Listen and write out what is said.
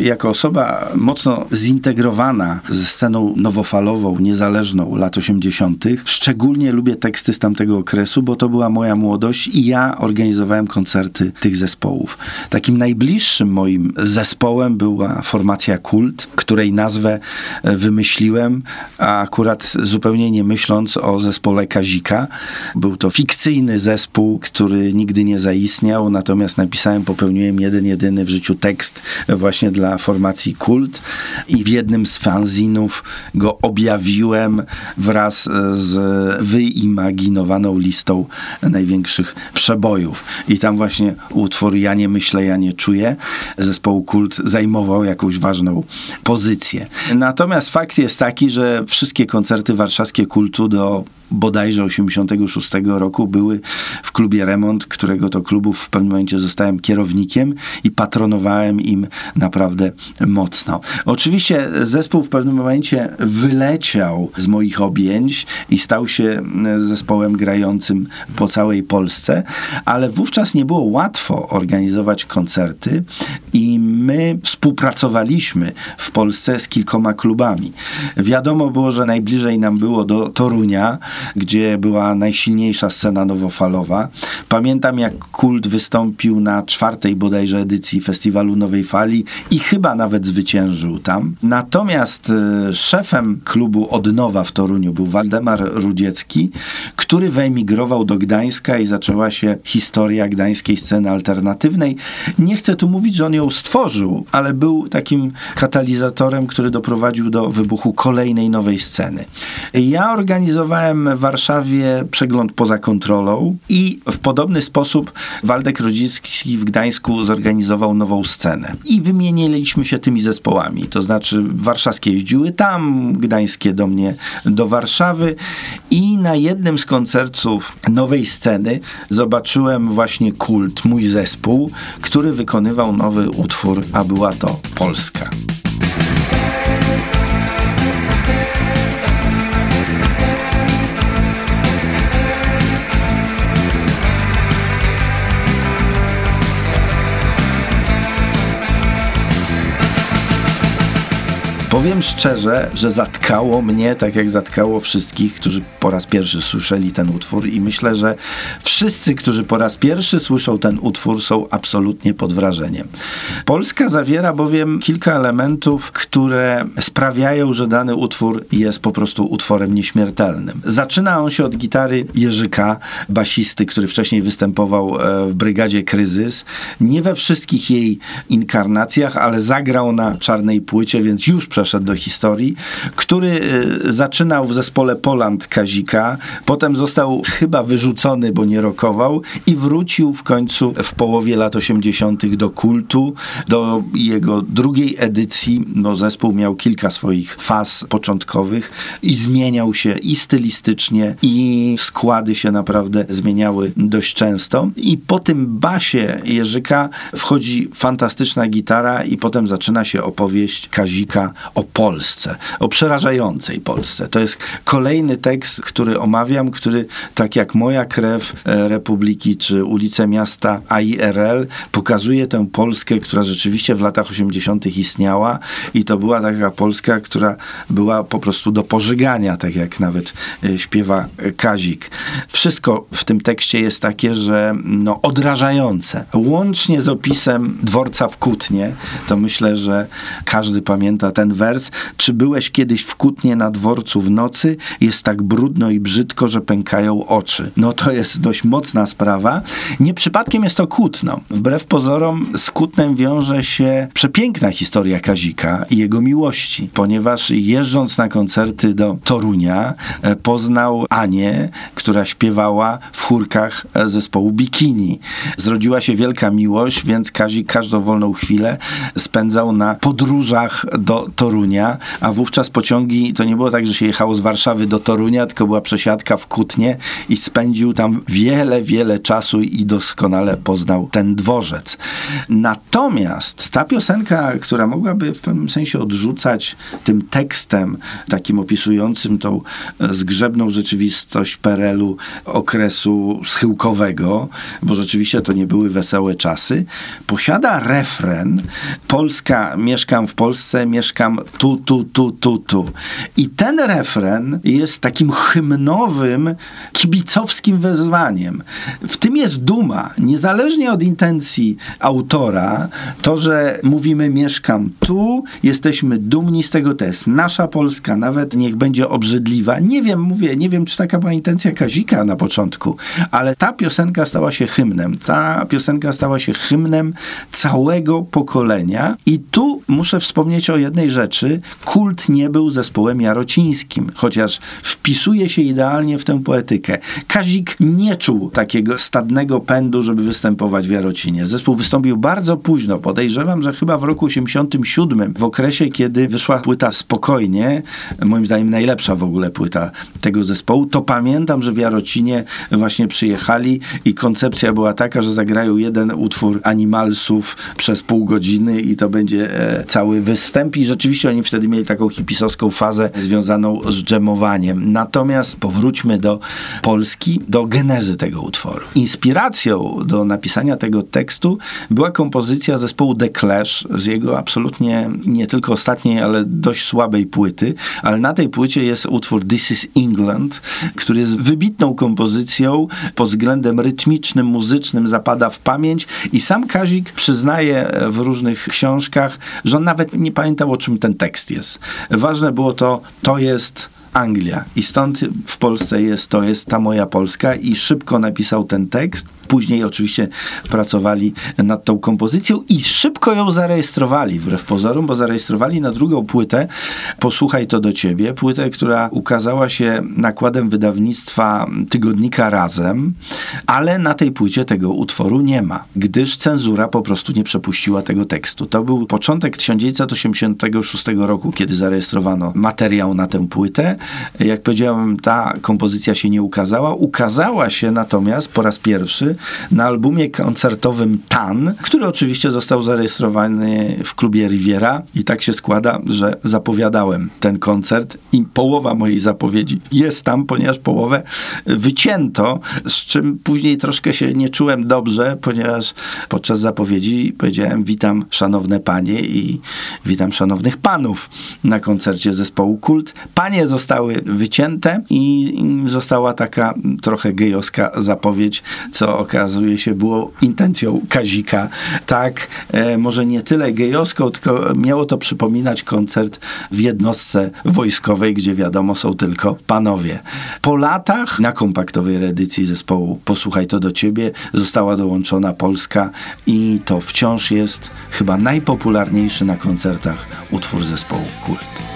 Jako osoba mocno zintegrowana ze sceną nowofalową, niezależną lat 80., szczególnie lubię teksty z tamtego okresu, bo to była moja młodość i ja organizowałem koncerty tych zespołów. Takim najbliższym moim zespołem była formacja Kult, której nazwę wymyśliłem, a akurat zupełnie nie myśląc o zespole Kazika. Był to fikcyjny zespół, który nigdy nie zaistniał, natomiast napisałem, popełniłem jeden, jedyny w życiu tekst właśnie dla dla formacji Kult i w jednym z fanzinów go objawiłem wraz z wyimaginowaną listą największych przebojów. I tam właśnie utwór Ja nie myślę, ja nie czuję zespołu Kult zajmował jakąś ważną pozycję. Natomiast fakt jest taki, że wszystkie koncerty warszawskie Kultu do bodajże 86 roku były w klubie Remont, którego to klubu w pewnym momencie zostałem kierownikiem i patronowałem im naprawdę mocno. Oczywiście zespół w pewnym momencie wyleciał z moich objęć i stał się zespołem grającym po całej Polsce, ale wówczas nie było łatwo organizować koncerty i my współpracowaliśmy w Polsce z kilkoma klubami. Wiadomo było, że najbliżej nam było do Torunia, gdzie była najsilniejsza scena nowofalowa. Pamiętam, jak Kult wystąpił na czwartej bodajże edycji Festiwalu Nowej Fali i chyba nawet zwyciężył tam. Natomiast e, szefem klubu Odnowa w Toruniu był Waldemar Rudziecki, który wyemigrował do Gdańska i zaczęła się historia gdańskiej sceny alternatywnej. Nie chcę tu mówić, że on ją stworzył, ale był takim katalizatorem, który doprowadził do wybuchu kolejnej nowej sceny. Ja organizowałem w Warszawie przegląd poza kontrolą i w podobny sposób Waldek Rodzicki w Gdańsku zorganizował nową scenę. I wymieniliśmy się tymi zespołami, to znaczy warszawskie jeździły tam, gdańskie do mnie do Warszawy i na jednym z koncertów nowej sceny zobaczyłem właśnie Kult, mój zespół, który wykonywał nowy utwór, a była to Polska. Powiem szczerze, że zatkało mnie, tak jak zatkało wszystkich, którzy po raz pierwszy słyszeli ten utwór i myślę, że wszyscy, którzy po raz pierwszy słyszą ten utwór są absolutnie pod wrażeniem. Polska zawiera bowiem kilka elementów, które sprawiają, że dany utwór jest po prostu utworem nieśmiertelnym. Zaczyna on się od gitary Jerzyka, basisty, który wcześniej występował e, w Brygadzie Kryzys. Nie we wszystkich jej inkarnacjach, ale zagrał na czarnej płycie, więc już przeszedł przeszedł do historii, który y, zaczynał w zespole Poland Kazika, potem został chyba wyrzucony, bo nie rokował i wrócił w końcu w połowie lat 80. do kultu, do jego drugiej edycji. No, zespół miał kilka swoich faz początkowych i zmieniał się i stylistycznie, i składy się naprawdę zmieniały dość często. I po tym basie Jerzyka wchodzi fantastyczna gitara i potem zaczyna się opowieść Kazika o Polsce, o przerażającej Polsce. To jest kolejny tekst, który omawiam, który tak jak Moja krew e, Republiki czy ulice miasta AIRL pokazuje tę Polskę, która rzeczywiście w latach 80. istniała i to była taka Polska, która była po prostu do pożygania, tak jak nawet e, śpiewa Kazik. Wszystko w tym tekście jest takie, że no, odrażające. Łącznie z opisem dworca w Kutnie, to myślę, że każdy pamięta ten wers, wers. Czy byłeś kiedyś w Kutnie na dworcu w nocy? Jest tak brudno i brzydko, że pękają oczy. No to jest dość mocna sprawa. Nie przypadkiem jest to Kutno. Wbrew pozorom z Kutnem wiąże się przepiękna historia Kazika i jego miłości, ponieważ jeżdżąc na koncerty do Torunia e, poznał Anię, która śpiewała w chórkach e, zespołu Bikini. Zrodziła się wielka miłość, więc Kazik każdą wolną chwilę spędzał na podróżach do Torunia Torunia, a wówczas pociągi, to nie było tak, że się jechało z Warszawy do Torunia, tylko była przesiadka w Kutnie i spędził tam wiele, wiele czasu i doskonale poznał ten dworzec. Natomiast ta piosenka, która mogłaby w pewnym sensie odrzucać tym tekstem takim opisującym tą zgrzebną rzeczywistość Perelu okresu schyłkowego, bo rzeczywiście to nie były wesołe czasy, posiada refren Polska, mieszkam w Polsce, mieszkam tu, tu, tu, tu, tu. I ten refren jest takim hymnowym, kibicowskim wezwaniem. W tym jest duma, niezależnie od intencji autora, to, że mówimy mieszkam tu, jesteśmy dumni z tego, to jest nasza Polska, nawet niech będzie obrzydliwa. Nie wiem, mówię, nie wiem, czy taka była intencja Kazika na początku, ale ta piosenka stała się hymnem. Ta piosenka stała się hymnem całego pokolenia i tu muszę wspomnieć o jednej rzeczy. Kult nie był zespołem jarocińskim, chociaż wpisuje się idealnie w tę poetykę. Kazik nie czuł takiego stadnego pędu, żeby występować w Jarocinie. Zespół wystąpił bardzo późno. Podejrzewam, że chyba w roku 87, w okresie, kiedy wyszła płyta Spokojnie, moim zdaniem najlepsza w ogóle płyta tego zespołu, to pamiętam, że w Jarocinie właśnie przyjechali i koncepcja była taka, że zagrają jeden utwór Animalsów przez pół godziny i to będzie e, cały występ i rzeczywiście oni wtedy mieli taką hipisowską fazę związaną z dżemowaniem. Natomiast powróćmy do Polski, do genezy tego utworu. Inspiracją do napisania tego tekstu była kompozycja zespołu The Clash z jego absolutnie nie tylko ostatniej, ale dość słabej płyty, ale na tej płycie jest utwór This is England, który jest wybitną kompozycją pod względem rytmicznym, muzycznym, zapada w pamięć i sam Kazik przyznaje w różnych książkach, że on nawet nie pamiętał o czym ten tekst jest. Ważne było to, to jest Anglia. I stąd w Polsce jest, to jest ta moja Polska i szybko napisał ten tekst. Później oczywiście pracowali nad tą kompozycją i szybko ją zarejestrowali, wbrew pozorom, bo zarejestrowali na drugą płytę Posłuchaj to do ciebie, płytę, która ukazała się nakładem wydawnictwa tygodnika Razem, ale na tej płycie tego utworu nie ma, gdyż cenzura po prostu nie przepuściła tego tekstu. To był początek 1986 roku, kiedy zarejestrowano materiał na tę płytę. Jak powiedziałem, ta kompozycja się nie ukazała. Ukazała się natomiast po raz pierwszy na albumie koncertowym Tan, który oczywiście został zarejestrowany w klubie Riviera i tak się składa, że zapowiadałem ten koncert i połowa mojej zapowiedzi jest tam, ponieważ połowę wycięto, z czym później troszkę się nie czułem dobrze, ponieważ podczas zapowiedzi powiedziałem witam szanowne panie i witam szanownych panów na koncercie zespołu Kult. Panie zostały wycięte i została taka trochę gejowska zapowiedź, co okazuje się było intencją Kazika. Tak, e, może nie tyle gejowską, tylko miało to przypominać koncert w jednostce wojskowej, gdzie wiadomo są tylko panowie. Po latach na kompaktowej reedycji zespołu Posłuchaj to do ciebie została dołączona Polska i to wciąż jest chyba najpopularniejszy na koncertach utwór zespołu Kult.